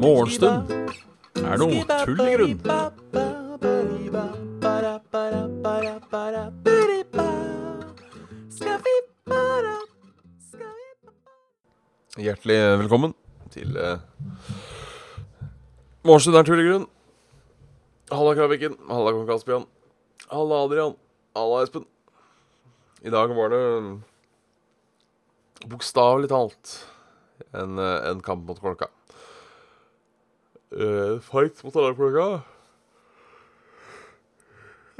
Morgenstund er noe tull i grunn. Hjertelig velkommen til uh, Morgenstund er tull i grunn. Halla, Kraviken. Halla, kong Kaspian. Halla, Adrian. Halla, Espen. I dag var det bokstavelig talt en, en kamp mot klokka. Uh, fight mot alarmklokka.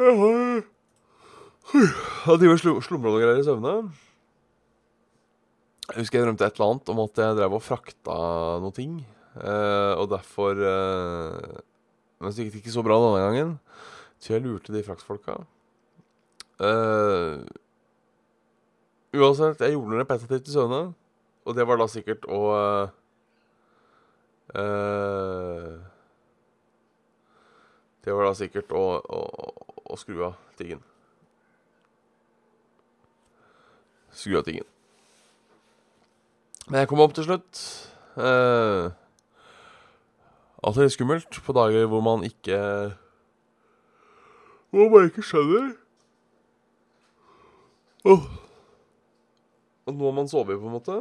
Jeg har Jeg driver og slumrer noen greier i søvne. Jeg husker jeg drømte et eller annet om at jeg drev og frakta noe ting. Uh, og derfor uh, Men så gikk det ikke så bra denne gangen. Så jeg lurte de fraktfolka. Eh, uansett, jeg gjorde noe repetitivt i søvne. Og det var da sikkert å uh, eh, Det var da sikkert å, å, å skru av tingen. Skru av tingen. Men jeg kom opp til slutt. Uh, alltid litt skummelt på dager hvor man ikke Hvor man ikke skjønner Åh. Og nå har man sovet, på en måte.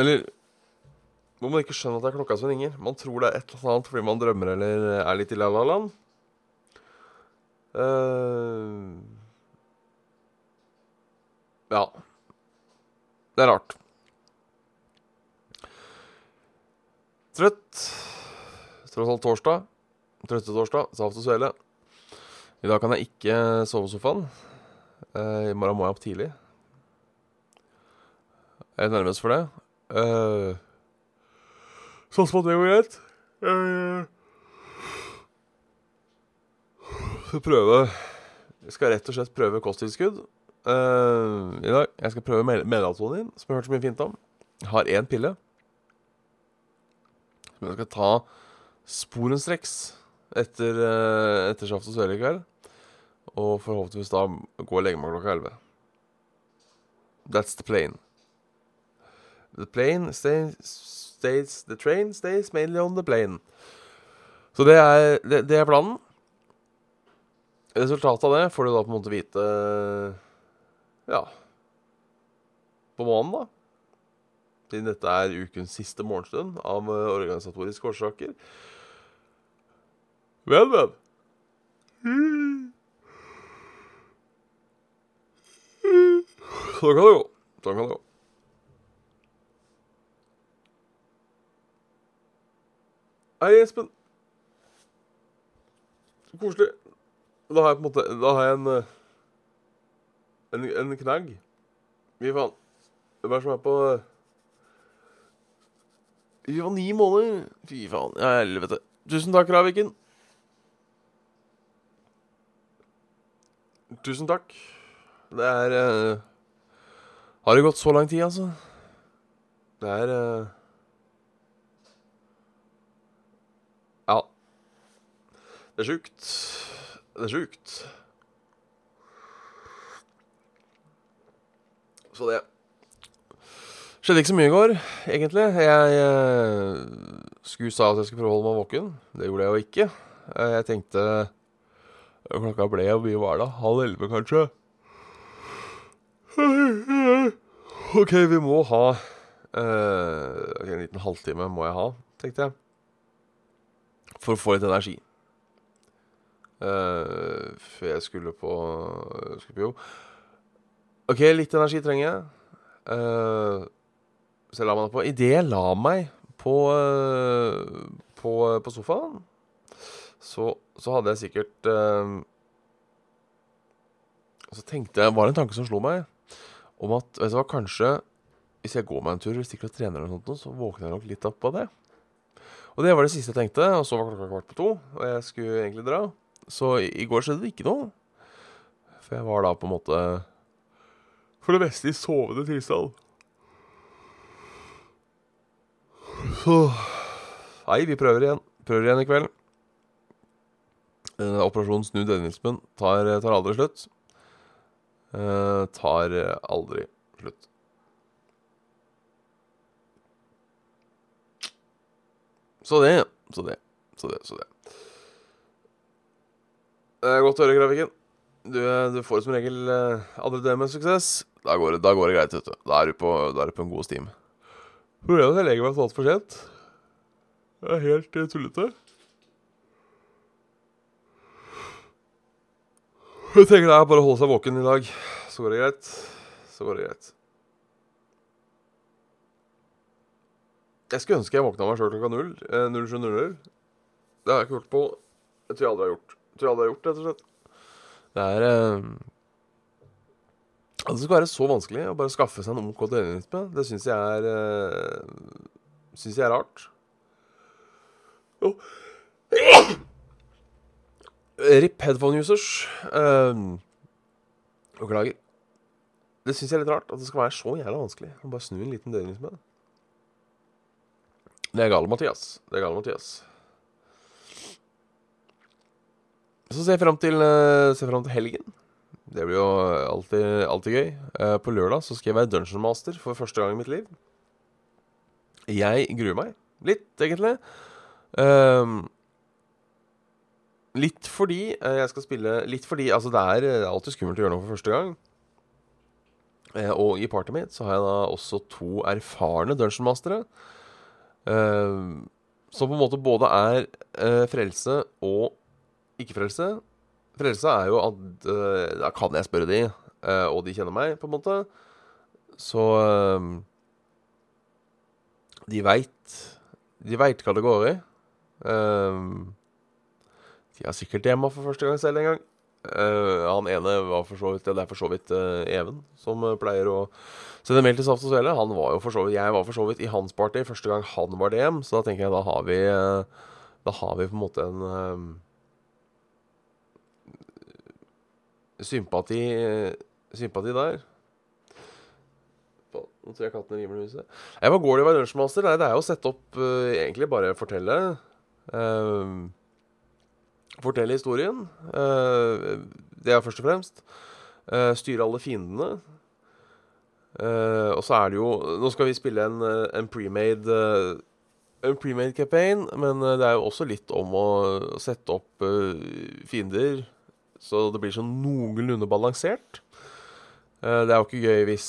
Eller man ikke skjønner at det er klokka som ringer. Man tror det er et eller annet fordi man drømmer eller er litt i la-la-land. Uh, ja. Det er rart. Trøtt. Tross alt torsdag. Trøttetorsdag. Saft og svele. I dag kan jeg ikke sove i sofaen. Eh, I morgen må jeg opp tidlig. Jeg er nervøs for det. Uh, sånn som at det går greit. Skal prøve Jeg skal rett og slett prøve kosttilskudd uh, i dag. Jeg skal prøve melatonin, som jeg har hørt så mye fint om. Jeg har én pille som jeg skal ta sporenstreks etter, uh, etter Saft og Svele i kveld. Og forhåpentligvis da gå og legge meg klokka 11. That's the plane. The plane stays, stays The train stays mainly on the plane. Så det er, det, det er planen. Resultatet av det får du da på en måte vite Ja På månen, da. Siden dette er ukens siste morgenstund av eh, organisatoriske årsaker. Vel, vel. Sånn kan det gå. Sånn kan det gå. Hei, Espen. Koselig. Da har jeg på en måte Da har jeg en eh, En, en knagg. Fy faen. Hvem er som er på eh, Vi var ni måneder. Fy faen. Ja, helvete. Tusen takk, Raviken. Tusen takk. Det er eh, Har det gått så lang tid, altså? Det er uh... Ja. Det er sjukt. Det er sjukt. Så det Skjedde ikke så mye i går, egentlig. Jeg uh, skulle sa at jeg skulle prøve å holde meg våken. Det gjorde jeg jo ikke. Uh, Jeg tenkte Klokka ble jo mye var det? Halv elleve, kanskje? OK, vi må ha uh, ok, En liten halvtime må jeg ha, tenkte jeg. For å få litt energi. Uh, før jeg skulle på Skulle på jobb. OK, litt energi trenger jeg. Uh, så jeg la meg på Idet jeg la meg på, uh, på, på sofaen, så, så hadde jeg sikkert uh, Så tenkte jeg Var det en tanke som slo meg, om at vet du hva, kanskje hvis jeg går meg en tur eller stikker og trener, eller noe sånt, så våkner jeg nok litt opp av det. Og det var det siste jeg tenkte. Og så var klokka kvart på to, og jeg skulle egentlig dra. Så i, i går skjedde det ikke noe. For jeg var da på en måte for det meste i sovende tilstand. Nei, vi prøver igjen. Prøver igjen i kveld. Eh, Operasjon snu dødnismen tar, tar aldri slutt. Eh, tar eh, aldri slutt. Så det, så det, så det, så det. Det er godt å høre, grafikken. Du, eh, du får som regel andre det med suksess. Da går, det, da går det greit, vet du. Da er du på, er du på en god steam. Problemet er at jeg legger meg så altfor sent. Det er helt tullete. Jeg tenker det er bare å holde seg våken i dag. Så går det greit. Så går det greit. Jeg skulle ønske jeg våkna meg sjøl klokka 0. Eh, 07.00. Det har jeg ikke gjort på Jeg tror jeg aldri har gjort. Jeg tror jeg aldri har gjort, rett og slett. Det er eh, At det skal være så vanskelig å bare skaffe seg en OK døgnrytme, det syns jeg er eh, Syns jeg er rart. Oh. RIP headphone users. Uh, Beklager. Det syns jeg er litt rart at det skal være så jævla vanskelig å bare snu en liten døgnrytme. Det er gale, Mathias. Det er gale, Mathias. Så ser jeg fram til, frem til helgen. Det blir jo alltid, alltid gøy. Uh, på lørdag så skal jeg være Dungeon Master for første gang i mitt liv. Jeg gruer meg litt, egentlig. Uh, litt fordi jeg skal spille Litt fordi Altså, det er alltid skummelt å gjøre noe for første gang. og i partyet mitt så har jeg da også to erfarne Dungeon Mastere. som på en måte både er frelse og ikke-frelse. Frelse er jo at Da kan jeg spørre de, og de kjenner meg, på en måte. Så De veit De veit hva det går i. de har sikkert hjemme for første gang selv en gang. han ene var for så vidt Det er for så vidt Even, som pleier å sende mail til Saft og Svele. Han var jo for så vidt Jeg var for så vidt i hans party første gang han var DM, så da tenker jeg da har vi Da har vi på en måte en sympati, sympati der. Nå tror jeg katten rimer i huset. Jeg hva går det var lunsjmaster? Nei, det er jo å sette opp uh, Egentlig bare fortelle. Uh, fortelle historien. Uh, det er først og fremst. styre alle fiendene. og så er det jo Nå skal vi spille en, en premade en premade campaign, men det er jo også litt om å sette opp fiender så det blir sånn noenlunde balansert. Det er jo ikke gøy hvis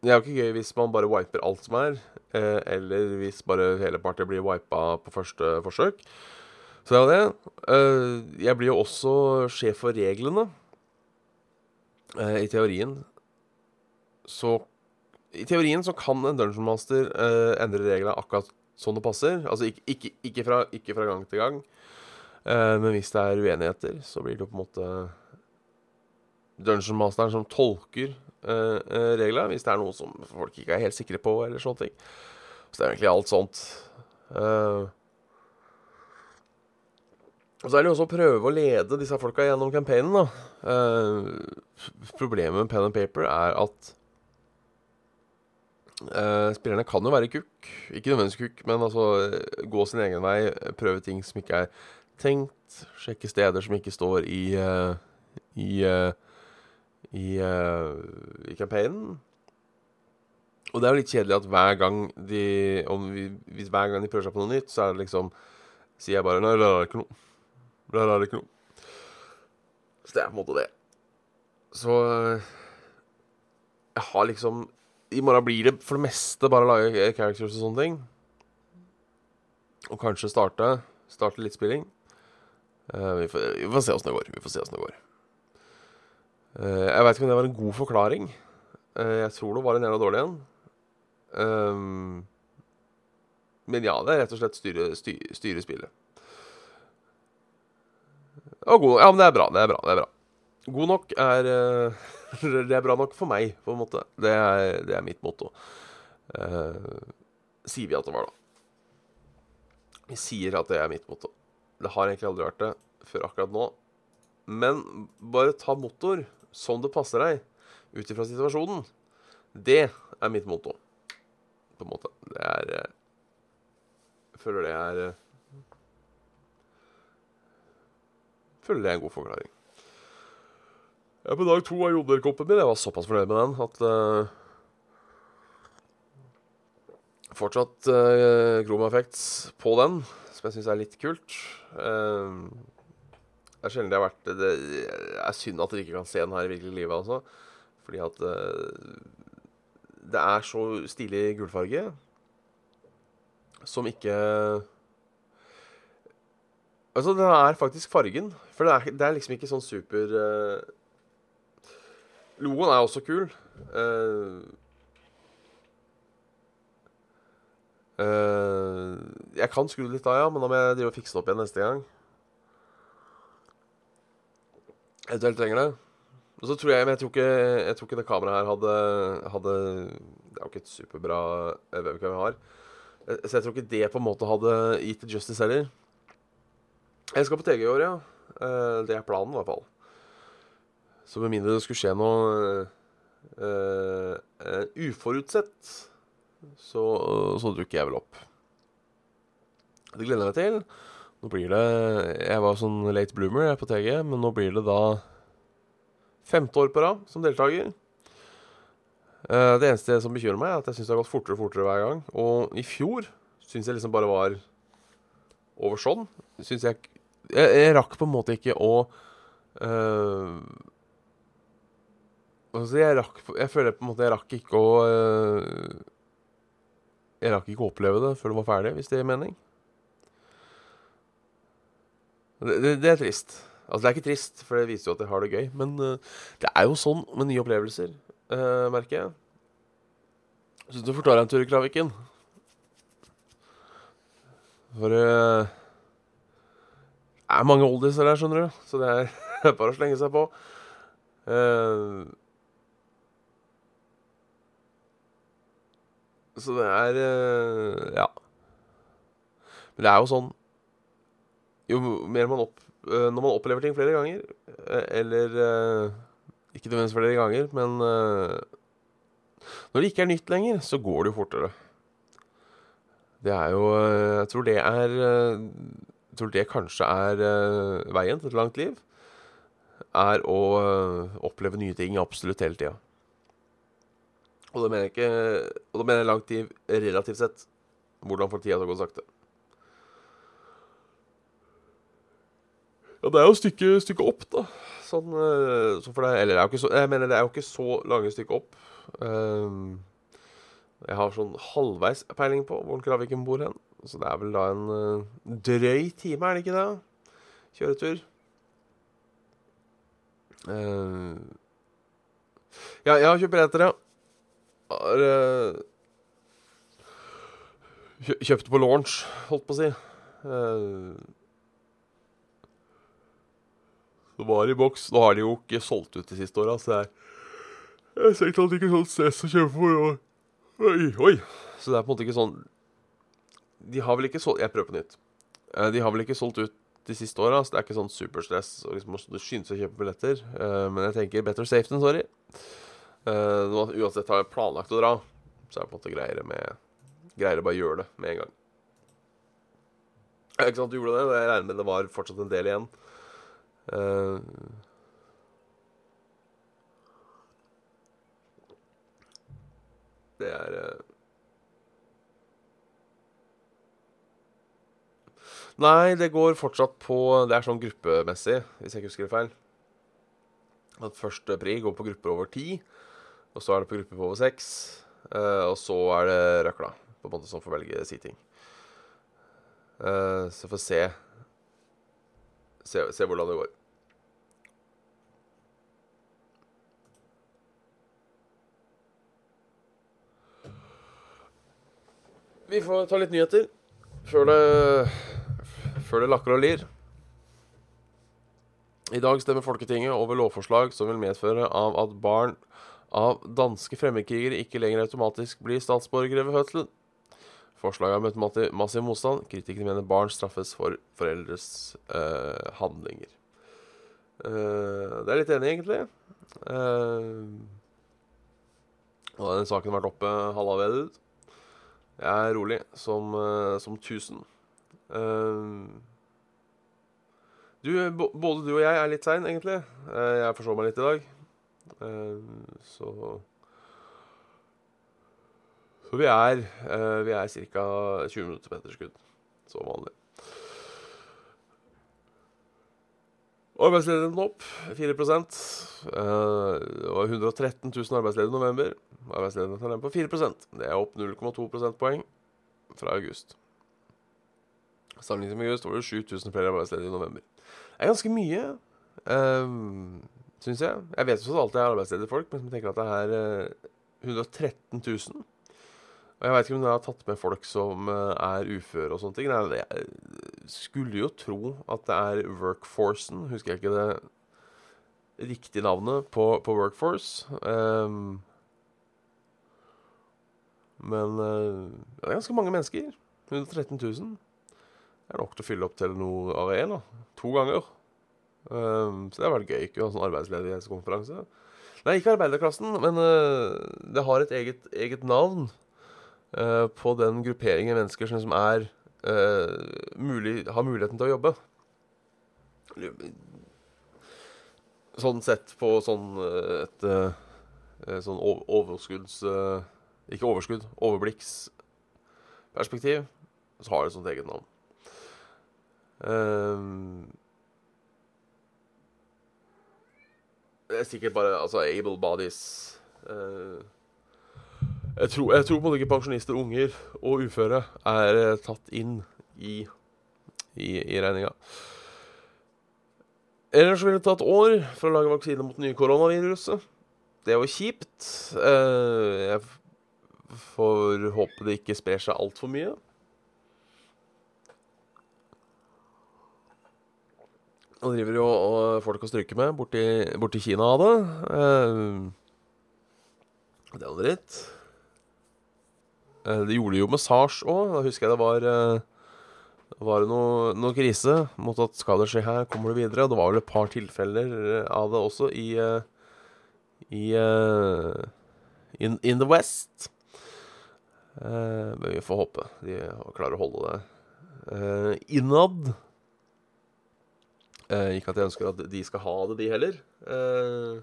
Det er jo ikke gøy hvis man bare wiper alt som er, eller hvis bare hele partiet blir wipa på første forsøk. Så det jo det. jeg blir jo også sjef for reglene. I teorien så I teorien så kan en dungeon master endre reglene akkurat sånn det passer. Altså ikke, ikke, ikke, fra, ikke fra gang til gang. Men hvis det er uenigheter, så blir det jo på en måte Dungeon Masteren som tolker reglene, hvis det er noe som folk ikke er helt sikre på, eller sånne ting. Så det er egentlig alt sånt. Uh, og så er det jo også å prøve å lede disse folka gjennom campaignen, da. problemet med pen and paper er at spillerne kan jo være kukk. Ikke nødvendigvis kukk, men altså gå sin egen vei, prøve ting som ikke er tenkt. Sjekke steder som ikke står i uh, i, uh, i, uh, i campaignen. Og det er jo litt kjedelig at hver gang de vi, Hvis hver gang de prøver seg på noe nytt, så er det liksom Sier jeg bare Nei, det er ikke noe. Det er ikke noe. Så det er på en måte det. Så Jeg har liksom I morgen blir det for det meste bare å lage characters og sånne ting. Og kanskje starte, starte litt spilling. Uh, vi, får, vi, får, se åssen det går. Vi får se åssen det går. Uh, jeg veit ikke om det var en god forklaring. Uh, jeg tror det var en jævla dårlig en. men ja, det er rett og slett styre, styre, styre spillet. Ja, men det er bra. Det er bra. det er bra. God nok er Det er bra nok for meg, på en måte. Det er, det er mitt motto. sier vi at det var, da. Vi sier at det er mitt motto. Det har egentlig aldri vært det før akkurat nå. Men bare ta motor som det passer deg, ut ifra situasjonen. Det er mitt motto, på en måte. Det er Jeg eh, føler det er jeg eh, Føler det er en god forklaring. Jeg er på dag to av jodelkoppen min. Jeg var såpass fornøyd med den at uh, Fortsatt uh, Chroma Effects på den, som jeg syns er litt kult. Uh, det er sjelden det har vært Det er synd at dere ikke kan se den her i virkelig livet, altså. Fordi at uh, Det er så stilig gulfarge som ikke Altså, det er faktisk fargen. For det er, det er liksom ikke sånn super Logoen er også kul. Uh, Uh, jeg kan skru litt av, ja, men da må jeg drive og fikse det opp igjen neste gang. Eventuelt trenger det. Og så tror jeg, Men jeg tror ikke, jeg tror ikke det kameraet her hadde, hadde Det er jo ikke et superbra webcam vi har. Så jeg tror ikke det på en måte hadde gitt justice heller. Jeg skal på TG i år, ja. Uh, det er planen, i hvert fall. Så med mindre det skulle skje noe uh, uforutsett så, så dukker jeg vel opp. Det gleder jeg meg til. Nå blir det Jeg var sånn late bloomer jeg på TG, men nå blir det da femte år på rad som deltaker. Eh, det eneste som bekymrer meg, er at jeg syns det har gått fortere og fortere hver gang. Og i fjor syns jeg liksom bare var over sånn. Syns jeg, jeg Jeg rakk på en måte ikke å uh, Altså, jeg rakk Jeg føler på en måte jeg rakk ikke å uh, jeg rakk ikke å oppleve det før det var ferdig, hvis det gir mening. Det, det, det, er trist. Altså, det er ikke trist, for det viser jo at jeg har det gøy. Men uh, det er jo sånn med nye opplevelser, merker jeg. Så du deg en tur i Kraviken. For uh, det er mange oldiser der, skjønner du. Så det er bare å slenge seg på. Uh, Så det er uh, Ja. Men det er jo sånn Jo mer man opp uh, Når man opplever ting flere ganger, eller Ikke nødvendigvis flere ganger, men Når det ikke er nytt lenger, så går det jo fortere. Det er jo Jeg tror det er Jeg tror det kanskje er veien til et langt liv. Er å oppleve nye ting absolutt hele tida. Og da mener jeg ikke Og da mener jeg langt liv relativt sett. Hvordan får tida til å gå sakte? Ja, det er jo stykket stykke opp, da. Sånn, eh, så for deg eller er så, jeg mener det er jo ikke så lange stykker opp. Um, jeg har sånn halvveis peiling på hvor Kraviken bor hen. Så det er vel da en uh, drøy time, er det ikke det? Kjøretur. Uh, ja, jeg har kjøpt billetter, ja har uh, kjøpt på launch, holdt på å si. Uh, det var i boks. Nå har de jo ikke solgt ut de siste åra, så jeg, jeg ser ikke at det ikke er sånn stress å kjøpe for. Oi, oi. Så det er på en måte ikke sånn De har vel ikke solgt Jeg prøver på nytt. Uh, de har vel ikke solgt ut de siste åra, så det er ikke sånn superstress å liksom, skynde seg å kjøpe billetter. men jeg tenker better safe than sorry. Uh, uansett har jeg planlagt å dra, så er det på en måte greiere med Greier å bare gjøre det med en gang. Ikke sant du gjorde det? Jeg regner med det var fortsatt en del igjen. Det er Nei, det går fortsatt på Det er sånn gruppemessig, hvis jeg ikke husker det feil. At første pri går på grupper over ti. Og så er det på grupper på over seks. Uh, og så er det røkla, på en måte som får velge si Uh, så får se, se Se hvordan det går. Vi får ta litt nyheter før det, før det lakker og lir. I dag stemmer Folketinget over lovforslag som vil medføre av at barn av danske fremmedkrigere ikke lenger automatisk blir statsborgere ved fødselen. Forslaget har møtt massiv motstand. Kritikere mener barn straffes for foreldres uh, handlinger. Uh, det er litt enig, egentlig. Uh, og den saken har vært oppe halva ved. Jeg er rolig som, som tusen. Du, både du og jeg er litt sein, egentlig. Jeg forsov meg litt i dag. Eh, så Så vi er, eh, vi er ca. 20 minutter på etterskudd, som vanlig. Arbeidsledigheten opp 4 eh, Det var 113 000 arbeidsledige i november. Arbeidsledigheten er på 4% Det er opp 0,2 prosentpoeng fra august. Sammenlignet med i år står det 7000 flere arbeidsledige i november. Det er ganske mye, um, syns jeg. Jeg vet jo at det alltid er arbeidsledige folk, men jeg tenker at det er uh, 113 000. Og jeg veit ikke om dere har tatt med folk som uh, er uføre og sånne ting. Nei, jeg skulle jo tro at det er workforcen. Husker jeg ikke det riktige navnet på, på workforce. Um, men uh, det er ganske mange mennesker. 113 000. Er nok til å fylle opp Telenor Arena to ganger. Um, så det har vært gøy ikke å ha sånn arbeidsledighetskonferanse. Nei, ikke arbeiderklassen, men uh, det har et eget, eget navn uh, på den grupperingen mennesker som er uh, mulig, har muligheten til å jobbe. Sånn sett på sånn et sånn overskudds... Ikke overskudd, overblikksperspektiv, så har det et sånt eget navn. Um, det er sikkert bare altså, able bodies uh, jeg, tror, jeg tror på ikke pensjonister, unger og uføre er uh, tatt inn i, i, i regninga. Ellers vil det ta et år for å lage vaksine mot nye koronaviruset. Det er jo kjipt. Uh, jeg får håpe det ikke sprer seg altfor mye. Nå driver jo folk og stryker med borti, borti Kina av det. Uh, det er noe dritt. Uh, det gjorde de jo med SARS òg. Da husker jeg det var uh, var det noe, noe, krise mot at skal det skje her, kommer det videre. Det var vel et par tilfeller av det også i i in, in, the West. men vi får håpe de klarer å holde det innad. Eh, ikke at jeg ønsker at de skal ha det, de heller. Eh,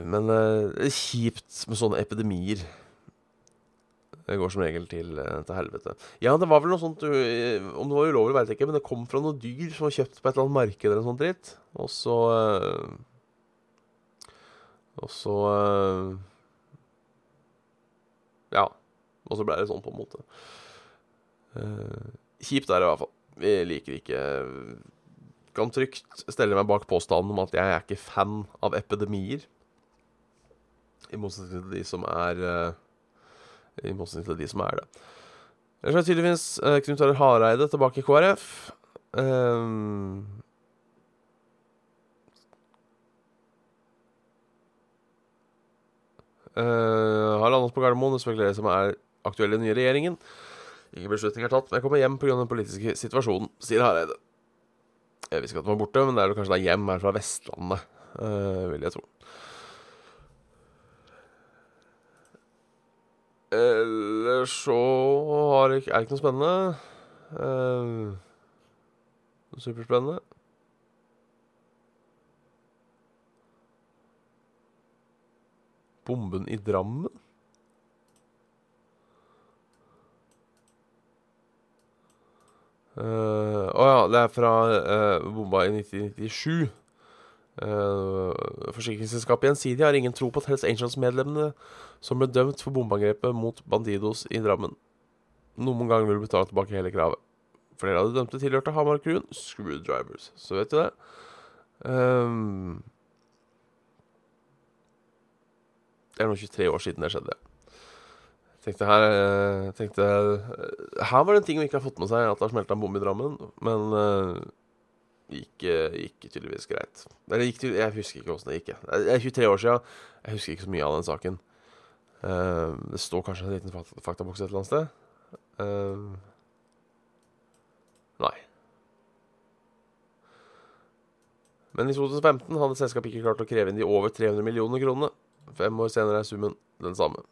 men eh, kjipt med sånne epidemier. Det går som regel til, eh, til helvete. Ja, det var vel noe sånt eh, Om det var ulovlig, veit jeg ikke, men det kom fra noen dyr som var kjøpt på et eller annet marked eller noe sånt dritt. Og så eh, Og så Ja. Og så ble det sånn, på en måte. kjipt er det i hvert fall. Vi liker ikke Kan trygt stelle meg bak påstanden om at jeg er ikke fan av epidemier. I motsetning til de som er uh, I motsetning til de som er det. Ellers er tydeligvis uh, Knut Arild Hareide tilbake i KrF. Um, uh, har landet på Gardermoen og spekulerer som er aktuell i den nye regjeringen. Ingen beslutning er tatt, men jeg kommer hjem pga. den politiske situasjonen, sier Hareide. Jeg visste ikke at den var borte, men det er kanskje da hjem her fra Vestlandet, uh, vil jeg tro. Ellers så har jeg, er det ikke noe spennende. Uh, superspennende. Bomben i Drammen? Å uh, ja, det er fra uh, bomba i 1997. Uh, forsikringsselskapet Gjensidige har ingen tro på Hells Angels-medlemmene som ble dømt for bombeangrepet mot Bandidos i Drammen, noen gang vil betale tilbake hele kravet. Flere av de dømte tilhørte Hamar-crewen Screwdrivers. Så vet du det. Um, det er nå 23 år siden det skjedde. Tenkte her, eh, tenkte, eh, her var det en ting vi ikke har fått med seg, at det har smelta en bom i Drammen. Men det gikk, gikk, tydeligvis greit. Eller gikk Jeg husker ikke åssen det gikk. Det er 23 år sia. Jeg husker ikke så mye av den saken. Det står kanskje en liten faktaboks et eller annet sted. Nei. Men i 2015 hadde selskapet ikke klart å kreve inn de over 300 millioner kronene. Fem år senere er summen den samme.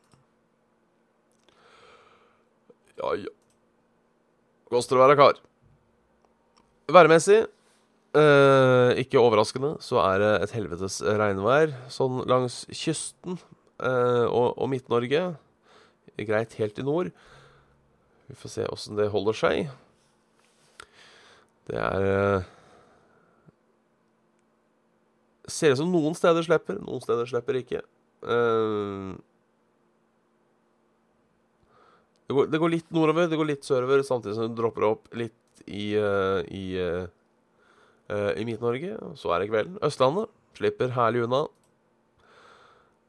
Ja, ja. Koster å være kar. Værmessig eh, ikke overraskende, så er det et helvetes regnvær sånn langs kysten eh, og, og Midt-Norge. Greit helt i nord. Vi får se åssen det holder seg. Det er eh, Ser ut som noen steder slipper, noen steder slipper ikke. Eh, det, går, det går litt nordover, det går litt sørover, samtidig som det dropper opp litt i, uh, i, uh, i Midt-Norge. Så er det kvelden. Østlandet slipper herlig unna.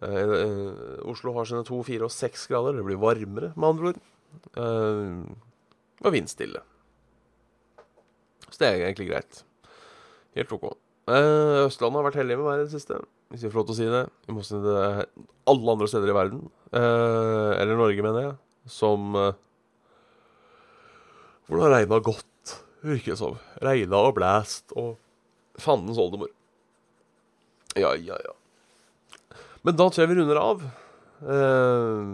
Uh, Oslo har sine to, fire og seks grader. Det blir varmere, med andre ord. Og vindstille. Så det er egentlig greit. Helt OK. Østlandet har vært heldig med været i det siste, hvis vi får lov til å si det. I motsetning til alle andre steder i verden. Eh, eller Norge, mener jeg. Som eh, Hvor det har regna godt, virker det som. Regna og blæst og fandens oldemor. Ja, ja, ja. Men da tror jeg vi runder av. Eh,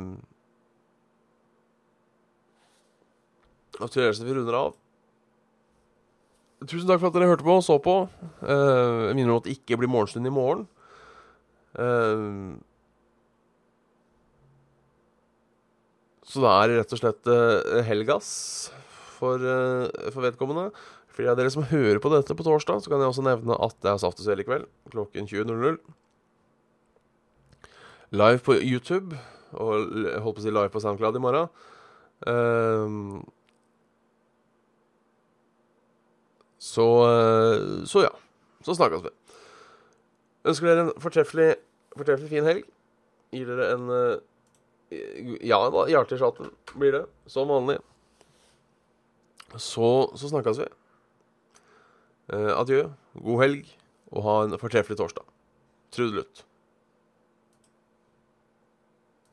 da tror jeg vi runder av. Tusen takk for at dere hørte på og så på. Uh, jeg minner om at det ikke blir morgenstund i morgen. Uh, så det er rett og slett uh, helgas for, for, vedkommende. For de av dere som hører på dette på torsdag, så kan jeg også nevne at det er Saft i kveld klokken 20.00. Live på YouTube, og holdt på å si live på SoundCloud i morgen. Um, Så, eh, så ja. Så snakkes vi. Ønsker dere en fortreffelig, fortreffelig fin helg. Gir dere en eh, Ja da, hjerte i chatten blir det. Som vanlig. Så, så snakkes vi. Uh, adjø. God helg, og ha en fortreffelig torsdag. Trudelutt.